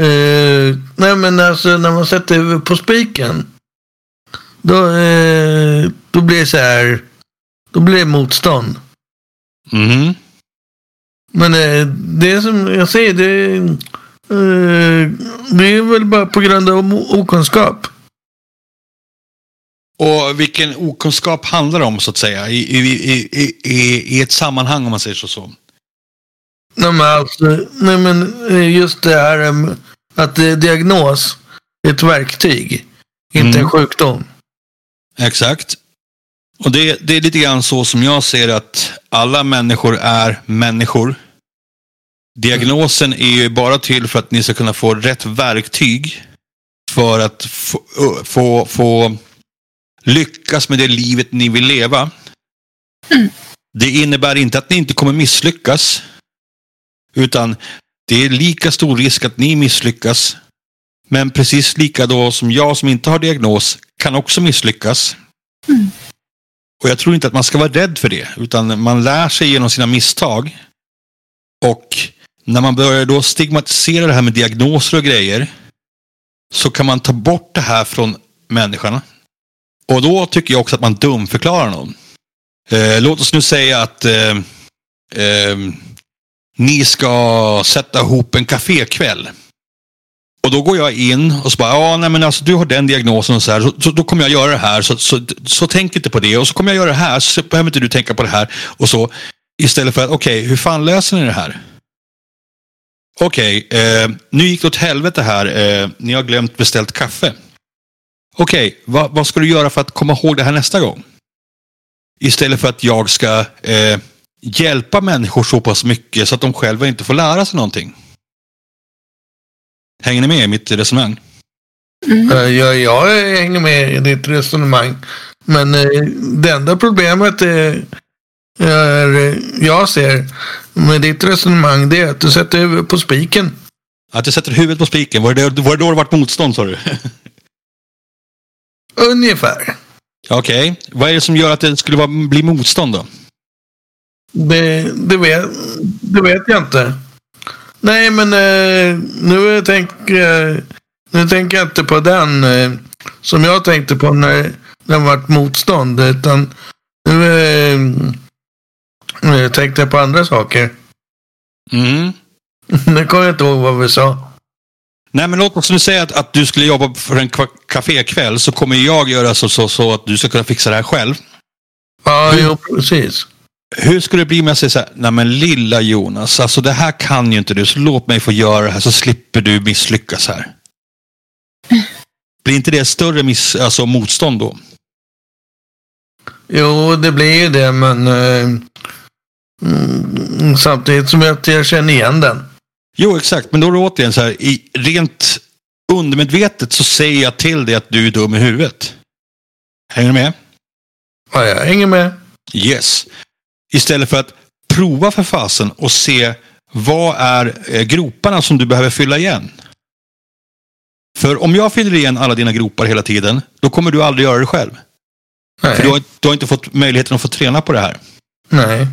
Eh, nej men alltså när man sätter huvudet på spiken. Då, eh, då blir det så här. Då blir det motstånd. Mhm. Men eh, det som jag säger, det, eh, det är väl bara på grund av okunskap. Och vilken okunskap handlar det om så att säga? I, i, i, i, ett sammanhang om man säger så. så. Nej men, alltså, nej, men eh, just det här eh, att eh, diagnos är ett verktyg. Inte Mm. en sjukdom. Exakt. Och det, det är lite grann så som jag ser att alla människor är människor. Diagnosen är ju bara till för att ni ska kunna få rätt verktyg för att få, få, få lyckas med det livet ni vill leva. Det innebär inte att ni inte kommer misslyckas. Utan det är lika stor risk att ni misslyckas. Men precis lika då som jag som inte har diagnos kan också misslyckas. Och jag tror inte att man ska vara rädd för det. Utan man lär sig genom sina misstag. Och när man börjar då stigmatisera det här med diagnoser och grejer. Så kan man ta bort det här från människorna. Och då tycker jag också att man dumförklarar någon. Eh, låt oss nu säga att eh, eh, ni ska sätta ihop en kafékväll. Och då går jag in och så bara, ja nej men alltså du har den diagnosen och så här, så, så då kommer jag göra det här, så, så, så tänk inte på det. Och så kommer jag göra det här, så behöver inte du tänka på det här. Och så, istället för att, okej, hur fan löser ni det här? Okej, eh, nu gick det åt helvete här, eh, ni har glömt beställt kaffe. Okej, vad, vad ska du göra för att komma ihåg det här nästa gång? Istället för att jag ska eh, hjälpa människor så pass mycket så att de själva inte får lära sig någonting. Hänger ni med i mitt resonemang? Mm. Eh, Jag, jag hänger med i ditt resonemang. Men eh, det enda problemet är, är, eh, jag ser med ditt resonemang det är att du sätter huvudet på spiken. Att jag sätter huvudet på spiken, var det, var det då det varit motstånd sa du? Ungefär. Okej, vad är det som gör att det skulle vara, bli motstånd då? Det, det, vet, det vet jag inte. Nej, men eh, nu, tänker jag, nu tänker jag inte på den eh, som jag tänkte på när det varit motstånd. Utan nu eh, eh, tänkte jag på andra saker. Mm. Nu kommer jag inte ihåg vad vi sa. Nej, men låt oss nu säga att, att du skulle jobba för en kafékväll så kommer jag göra så, så, så att du ska kunna fixa det här själv. Ja, Hur- jo, precis. Hur skulle det bli om jag säger så här, nej men lilla Jonas, alltså det här kan ju inte du, så låt mig få göra det här så slipper du misslyckas här. Blir inte det större miss, alltså motstånd då? Jo, det blir ju det, men eh, mm, samtidigt som jag, jag känner igen den. Jo, exakt, men då är det återigen så här, i rent undermedvetet så säger jag till dig att du är dum i huvudet. Hänger du med? Ja, jag hänger med. Yes. Istället för att prova för fasen och se vad är eh, groparna som du behöver fylla igen. För om jag fyller igen alla dina gropar hela tiden, då kommer du aldrig göra det själv. Nej. För du har, du har inte fått möjligheten att få träna på det här. Nej.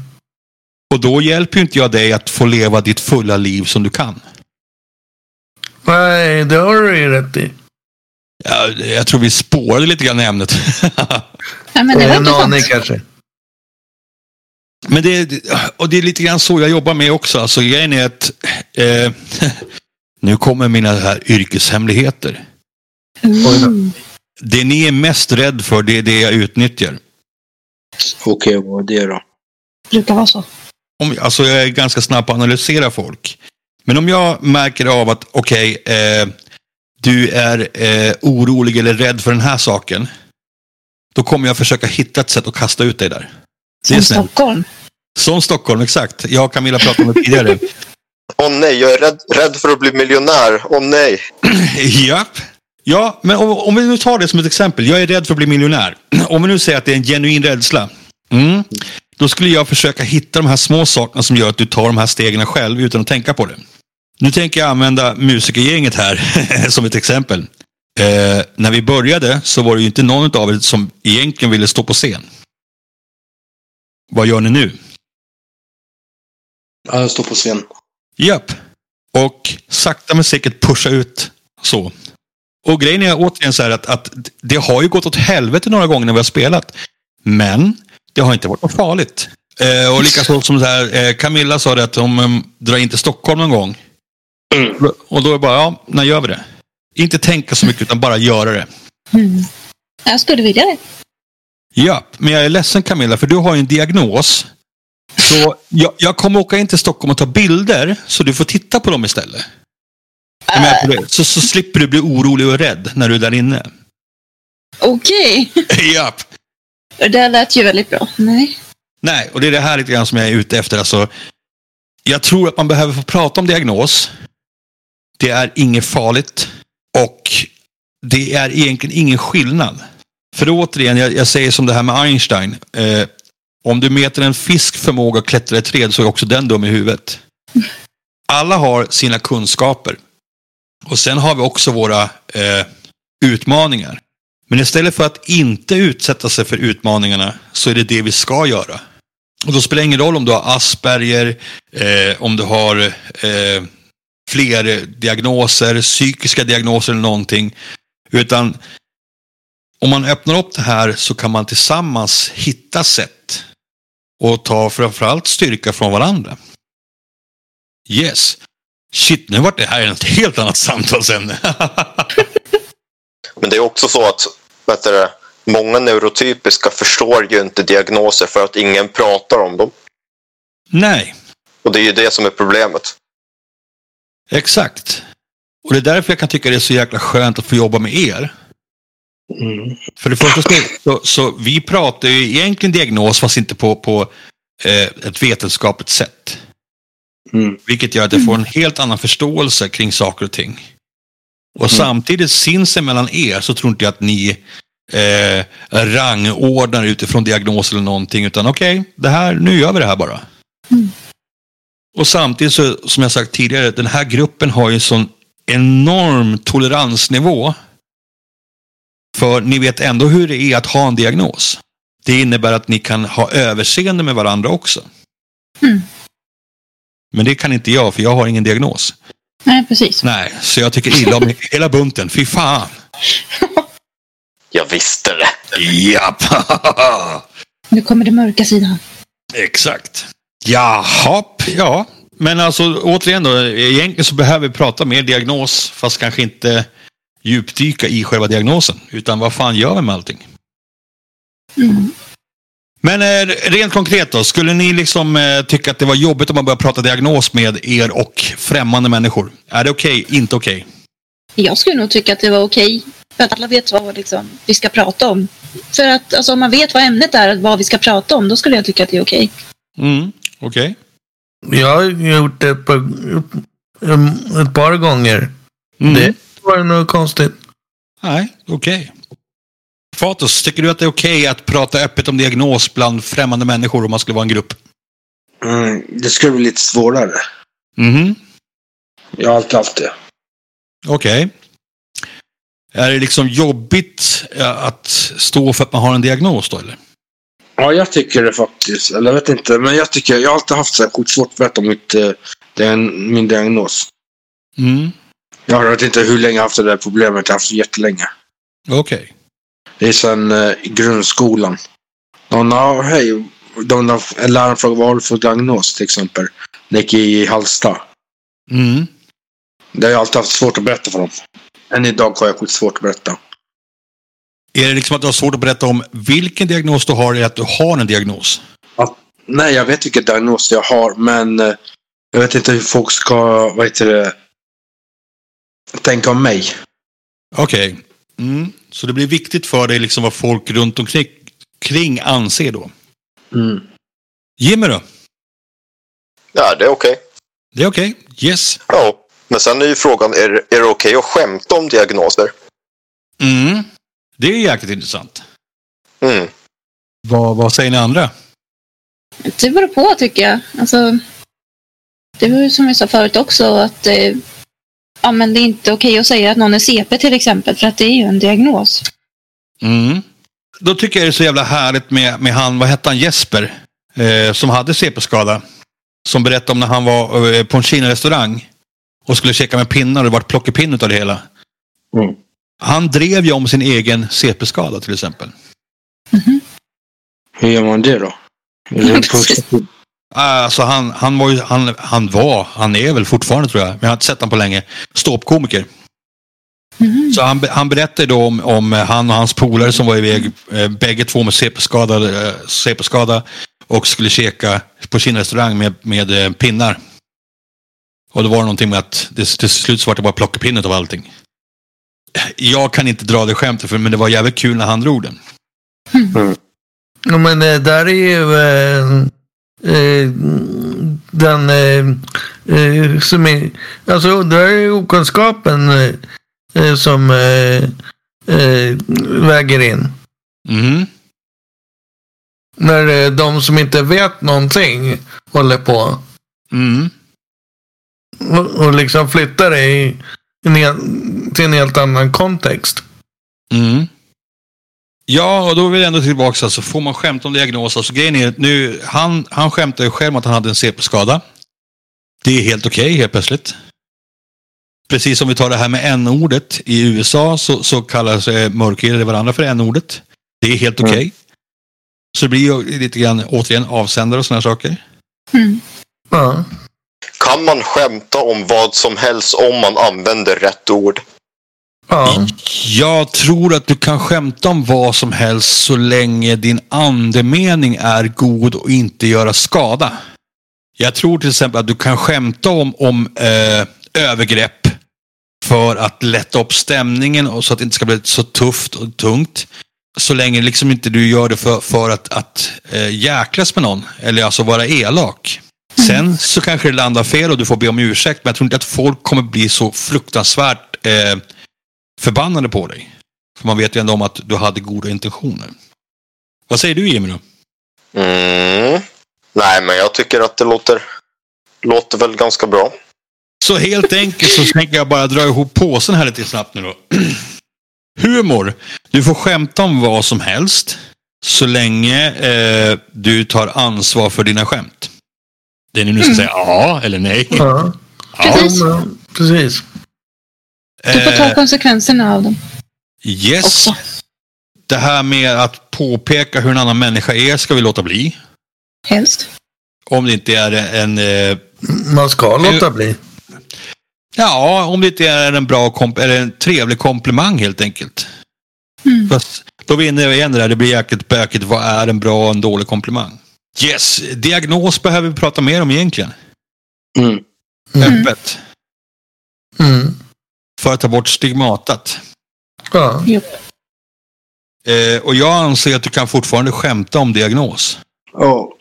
Och då hjälper ju inte jag dig att få leva ditt fulla liv som du kan. Nej, det har du ju rätt i. Ja, jag tror vi spårade lite grann i ämnet. Ja, men det var inte aning kanske. Men det, och det är lite grann så jag jobbar med också. Alltså grejen är att eh, nu kommer mina här yrkeshemligheter. Mm. Det ni är mest rädd för, det är det jag utnyttjar. Okej, vad är det då? brukar vara så. Om, alltså jag är ganska snabb på att analysera folk. Men om jag märker av att, okej, eh, du är eh, orolig eller rädd för den här saken. Då kommer jag försöka hitta ett sätt att kasta ut dig där. Det är Som snällt. Stockholm. Som Stockholm, exakt. Jag och Camilla pratade om det tidigare. Åh nej, jag är rädd, rädd för att bli miljonär. Åh nej. Japp. Ja, men om, om vi nu tar det som ett exempel. Jag är rädd för att bli miljonär. Om vi nu säger att det är en genuin rädsla. Mm. Då skulle jag försöka hitta de här små sakerna som gör att du tar de här stegen själv utan att tänka på det. Nu tänker jag använda musikergänget här som ett exempel. Eh, när vi började så var det ju inte någon av er som egentligen ville stå på scen. Vad gör ni nu? Ja, jag står på scen. Japp. Och sakta men säkert pusha ut så. Och grejen är återigen så här att, att det har ju gått åt helvete några gånger när vi har spelat. Men det har inte varit något farligt. Eh, och likaså som så här, eh, Camilla sa det att de um, drar in till Stockholm någon gång. Mm. Och då är det bara, ja, när gör vi det? Inte tänka så mycket utan bara göra det. Mm. Jag skulle vilja det. Ja, men jag är ledsen Camilla, för du har ju en diagnos. Så jag, jag kommer åka in till Stockholm och ta bilder, så du får titta på dem istället. Det? Så, så slipper du bli orolig och rädd när du är där inne. Okej. ja. Det lät ju väldigt bra. Nej. Nej, och det är det här lite grann som jag är ute efter. Alltså, jag tror att man behöver få prata om diagnos. Det är inget farligt. Och det är egentligen ingen skillnad. För återigen, jag, jag säger som det här med Einstein. Eh, om du mäter en fisk förmåga att klättra i träd så är också den dum i huvudet. Alla har sina kunskaper. Och sen har vi också våra eh, utmaningar. Men istället för att inte utsätta sig för utmaningarna så är det det vi ska göra. Och då spelar det ingen roll om du har Asperger, eh, om du har eh, fler diagnoser, psykiska diagnoser eller någonting. Utan om man öppnar upp det här så kan man tillsammans hitta sätt och ta framförallt styrka från varandra. Yes. Shit, nu vart det här ett helt annat samtalsämne. Men det är också så att vet du, många neurotypiska förstår ju inte diagnoser för att ingen pratar om dem. Nej, Och det är ju det som är problemet. exakt. Och det är därför jag kan tycka det är så jäkla skönt att få jobba med er. Mm. För det första så, så, så vi pratar ju egentligen diagnos fast inte på, på eh, ett vetenskapligt sätt. Mm. Vilket gör att jag får en helt annan förståelse kring saker och ting. Och samtidigt sinsemellan er så tror inte jag att ni eh, rangordnar utifrån diagnos eller någonting. Utan okej, det här, nu gör vi det här bara. Och samtidigt så, som jag sagt tidigare, den här gruppen har ju sån enorm toleransnivå. För ni vet ändå hur det är att ha en diagnos. Det innebär att ni kan ha överseende med varandra också. Mm. Men det kan inte jag, för jag har ingen diagnos. Nej, precis. Nej, så jag tycker illa om hela bunten. Fy fan! Jag visste det. Japp! Nu kommer det mörka sidan. Exakt. Jaha, ja. Men alltså återigen då, egentligen så behöver vi prata mer diagnos, fast kanske inte djupdyka i själva diagnosen. Utan vad fan gör vi med allting? Mm. Men eh, rent konkret då, skulle ni liksom eh, tycka att det var jobbigt om man började prata diagnos med er och främmande människor? Är det okej? Inte okej? Jag skulle nog tycka att det var okej. För att alla vet vad liksom, vi ska prata om. För att alltså, om man vet vad ämnet är, vad vi ska prata om, då skulle jag tycka att det är okej. Mm, okej. Jag har gjort det ett par, um, ett par gånger. Mm. Det var något konstigt. Nej, okej. Fatos, tycker du att det är okej att prata öppet om diagnos bland främmande människor om man skulle vara en grupp? Mm. Det skulle bli lite svårare. Mhm, Jag har alltid haft det. okej. Är det liksom jobbigt eh, att stå för att man har en diagnos då eller? Ja, jag tycker det faktiskt. Eller jag vet inte, men jag tycker jag har alltid haft så här skitsvårt att berätta om mitt, eh, den, min diagnos. Mm, Jag vet inte hur länge jag har haft det där problemet. Jag har haft det jättelänge. okej. Det är sedan eh, grundskolan. Någon har, hej, de, de, en lärare frågade vad har du för diagnos till exempel. Gick i Halsta. Mm, Det har jag alltid haft svårt att berätta för dem. Än idag har jag skitsvårt att berätta. Är det liksom att du har svårt att berätta om vilken diagnos du har eller att du har en diagnos? Nej, jag vet vilken diagnos jag har, men eh, jag vet inte hur folk ska, vad heter det, tänka om mig. Okej. Mm. Så det blir viktigt för dig liksom vad folk runt omkring kring anser då? Mm. Jimmy då? Ja, det är okej. Det är okej. Yes. Ja, men sen är ju frågan, är, är det okej att skämta om diagnoser? Mm. Det är jäkligt intressant. Mm. Vad, vad säger ni andra? Det beror på tycker jag. Alltså, det var ju som jag sa förut också att eh, ja, men det är inte okej att säga att någon är CP till exempel för att det är ju en diagnos. Mm. Då tycker jag det är så jävla härligt med, med han, vad hette han, Jesper? Eh, som hade CP-skada. Som berättade om när han var eh, på en Kina-restaurang. och skulle käka med pinnar och det vart plockepinn av det hela. Mm. Han drev ju om sin egen CP-skada till exempel. Hur gör man det då? det? Alltså han, han var ju, han, han var, han är väl fortfarande tror jag, men jag har inte sett honom på länge, ståuppkomiker. Mhm. Så han, han berättade då om, om han och hans polare som var iväg, eh, bägge två med CP-skada, eh, och skulle käka på sin restaurang med, med eh, pinnar. Och då var det någonting med att det, till slut så var det bara plockepinnet av allting. Jag kan inte dra det skämtet, för, men det var jävligt kul när han drog den. Ja, men eh, där är ju eh, den eh, eh, som är, alltså där är okunskapen eh, eh, som eh, eh, väger in. Mhm. När eh, de som inte vet någonting håller på Mm. och, och liksom flyttar det hel, till en helt annan kontext. Mm. Ja, och då vill jag ändå tillbaka, alltså, får man skämta om diagnos? Alltså, grejen är, nu, han, han skämtar ju själv om att han hade en CP-skada. Det är helt okej helt plötsligt. Precis som vi tar det här med n-ordet. I USA så, så kallas eh, mörkhyade varandra för n-ordet. Det är helt okej. Så det blir ju lite grann, återigen, avsändare och sådana saker. Mm. Ja. Kan man skämta om vad som helst om man använder rätt ord? Ja. Jag tror att du kan skämta om vad som helst så länge din andemening är god och inte göra skada. Jag tror till exempel att du kan skämta om, om eh, övergrepp för att lätta upp stämningen och så att det inte ska bli så tufft och tungt. Så länge liksom inte du gör det för, för att, att eh, jäklas med någon eller alltså vara elak. Sen så kanske det landar fel och du får be om ursäkt men jag tror inte att folk kommer bli så fruktansvärt eh, förbannade på dig. För man vet ju ändå om att du hade goda intentioner. Vad säger du Jimmy då? Mm. Nej, men jag tycker att det låter, låter väl ganska bra. Så helt enkelt så tänker jag bara dra ihop påsen här lite snabbt nu då. Humor. Du får skämta om vad som helst. Så länge eh, du tar ansvar för dina skämt. Det är nu du ska säga ja eller nej. ja. Precis. Ja, precis. Du får ta Eh, konsekvenserna av dem yes. också. Det här med att påpeka hur en annan människa är ska vi låta bli. Helst. Om det inte är en eh, Man ska låta bli. Ja, om det inte är en bra komp- eller en trevlig komplimang helt enkelt. Mm. Fast då vinner jag igen det där. Det blir jäkligt bökigt. Vad är en bra och en dålig komplimang? Yes, diagnos behöver vi prata mer om egentligen. Mm. Mm. Öppet. Mm. För att ta bort stigmatat. Ja. Eh, och jag anser att du kan fortfarande skämta om diagnos. Ja.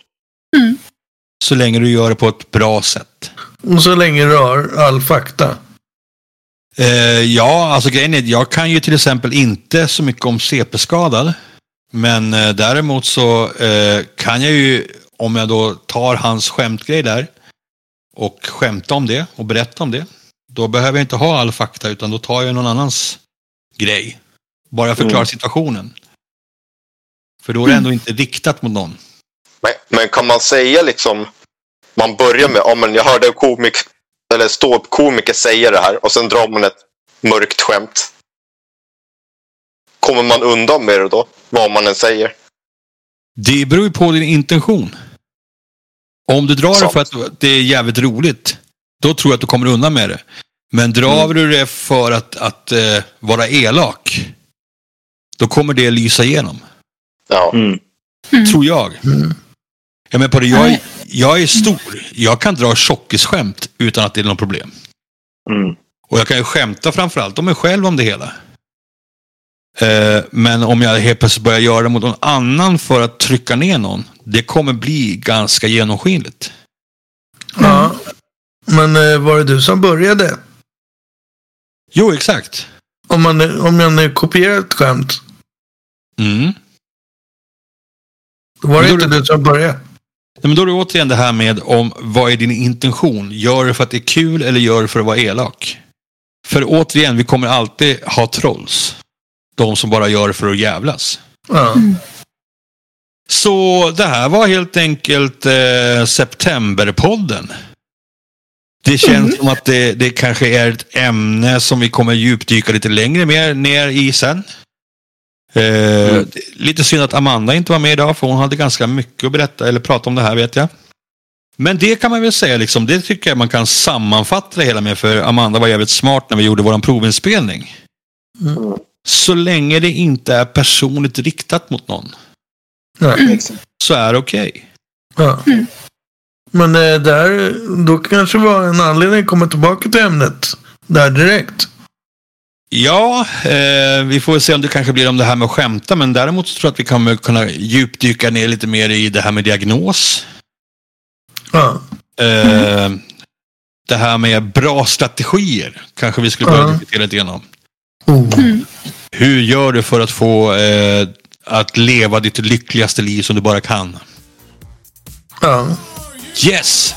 Så länge du gör det på ett bra sätt. Och så länge du har all fakta. Eh, ja, alltså grejen är, jag kan ju till exempel inte så mycket om CP-skadad. Men eh, däremot så eh, kan jag ju, om jag då tar hans skämtgrej där och skämta om det och berätta om det. Då behöver jag inte ha all fakta utan då tar jag någon annans grej. Bara förklara Mm. situationen. För då är det ändå inte riktat mot någon. Men, men kan man säga liksom, man börjar med, ja men jag hörde en komik, eller ståuppkomiker säga det här och sen drar man ett mörkt skämt. Kommer man undan med det då? Vad man än säger. Det beror ju på din intention. Om du drar det Sant. för att det är jävligt roligt, då tror jag att du kommer undan med det. Men drar Mm. du det för att, att eh, vara elak, då kommer det lysa igenom. Ja. Mm. Tror jag. Mm. Jag, menar på det, jag, jag är stor. Jag kan dra tjockisskämt utan att det är något problem. Mm. Och jag kan ju skämta framförallt om mig själv om det hela. Eh, men om jag helt plötsligt börjar göra det mot någon annan för att trycka ner någon, det kommer bli ganska genomskinligt. Ja. Men eh, var det du som började? Jo, exakt. Om man, om man eh, kopierar ett skämt, Mm. då var det då inte du som började. Nej, Men då är det återigen det här med om vad är din intention? Gör det för att det är kul eller gör det för att vara elak? För återigen, vi kommer alltid ha trolls. De som bara gör det för att jävlas. Ja. Så det här var helt enkelt eh, Septemberpodden. Det känns som att det, det kanske är ett ämne som vi kommer djupdyka lite längre mer ner i sen. Eh, Lite synd att Amanda inte var med idag för hon hade ganska mycket att berätta eller prata om det här vet jag. Men det kan man väl säga, liksom, det tycker jag man kan sammanfatta det hela med för Amanda var jävligt smart när vi gjorde vår provinspelning. Mm. Så länge det inte är personligt riktat mot någon Nej. Så är det okej. Ja. Mm. Men eh, där, då kanske var en anledning att komma tillbaka till ämnet där direkt. Ja, eh, vi får se om det kanske blir om det här med att skämta, men däremot så tror jag att vi kommer kunna djupdyka ner lite mer i det här med diagnos. Ja. Eh, Det här med bra strategier kanske vi skulle börja Ja. diskutera lite grann om. Oh. Hur gör du för att få eh, att leva ditt lyckligaste liv som du bara kan? Ja. Yes!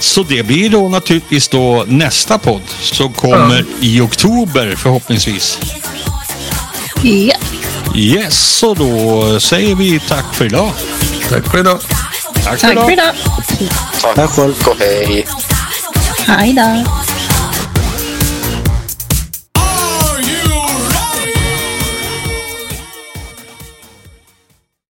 Så det blir då naturligtvis då nästa podd som kommer i oktober förhoppningsvis. Ja. Yes, så då säger vi tack för idag. Tack för idag. Tack för Tack idag. för idag. Tack Tack själv. och hej. Hej då.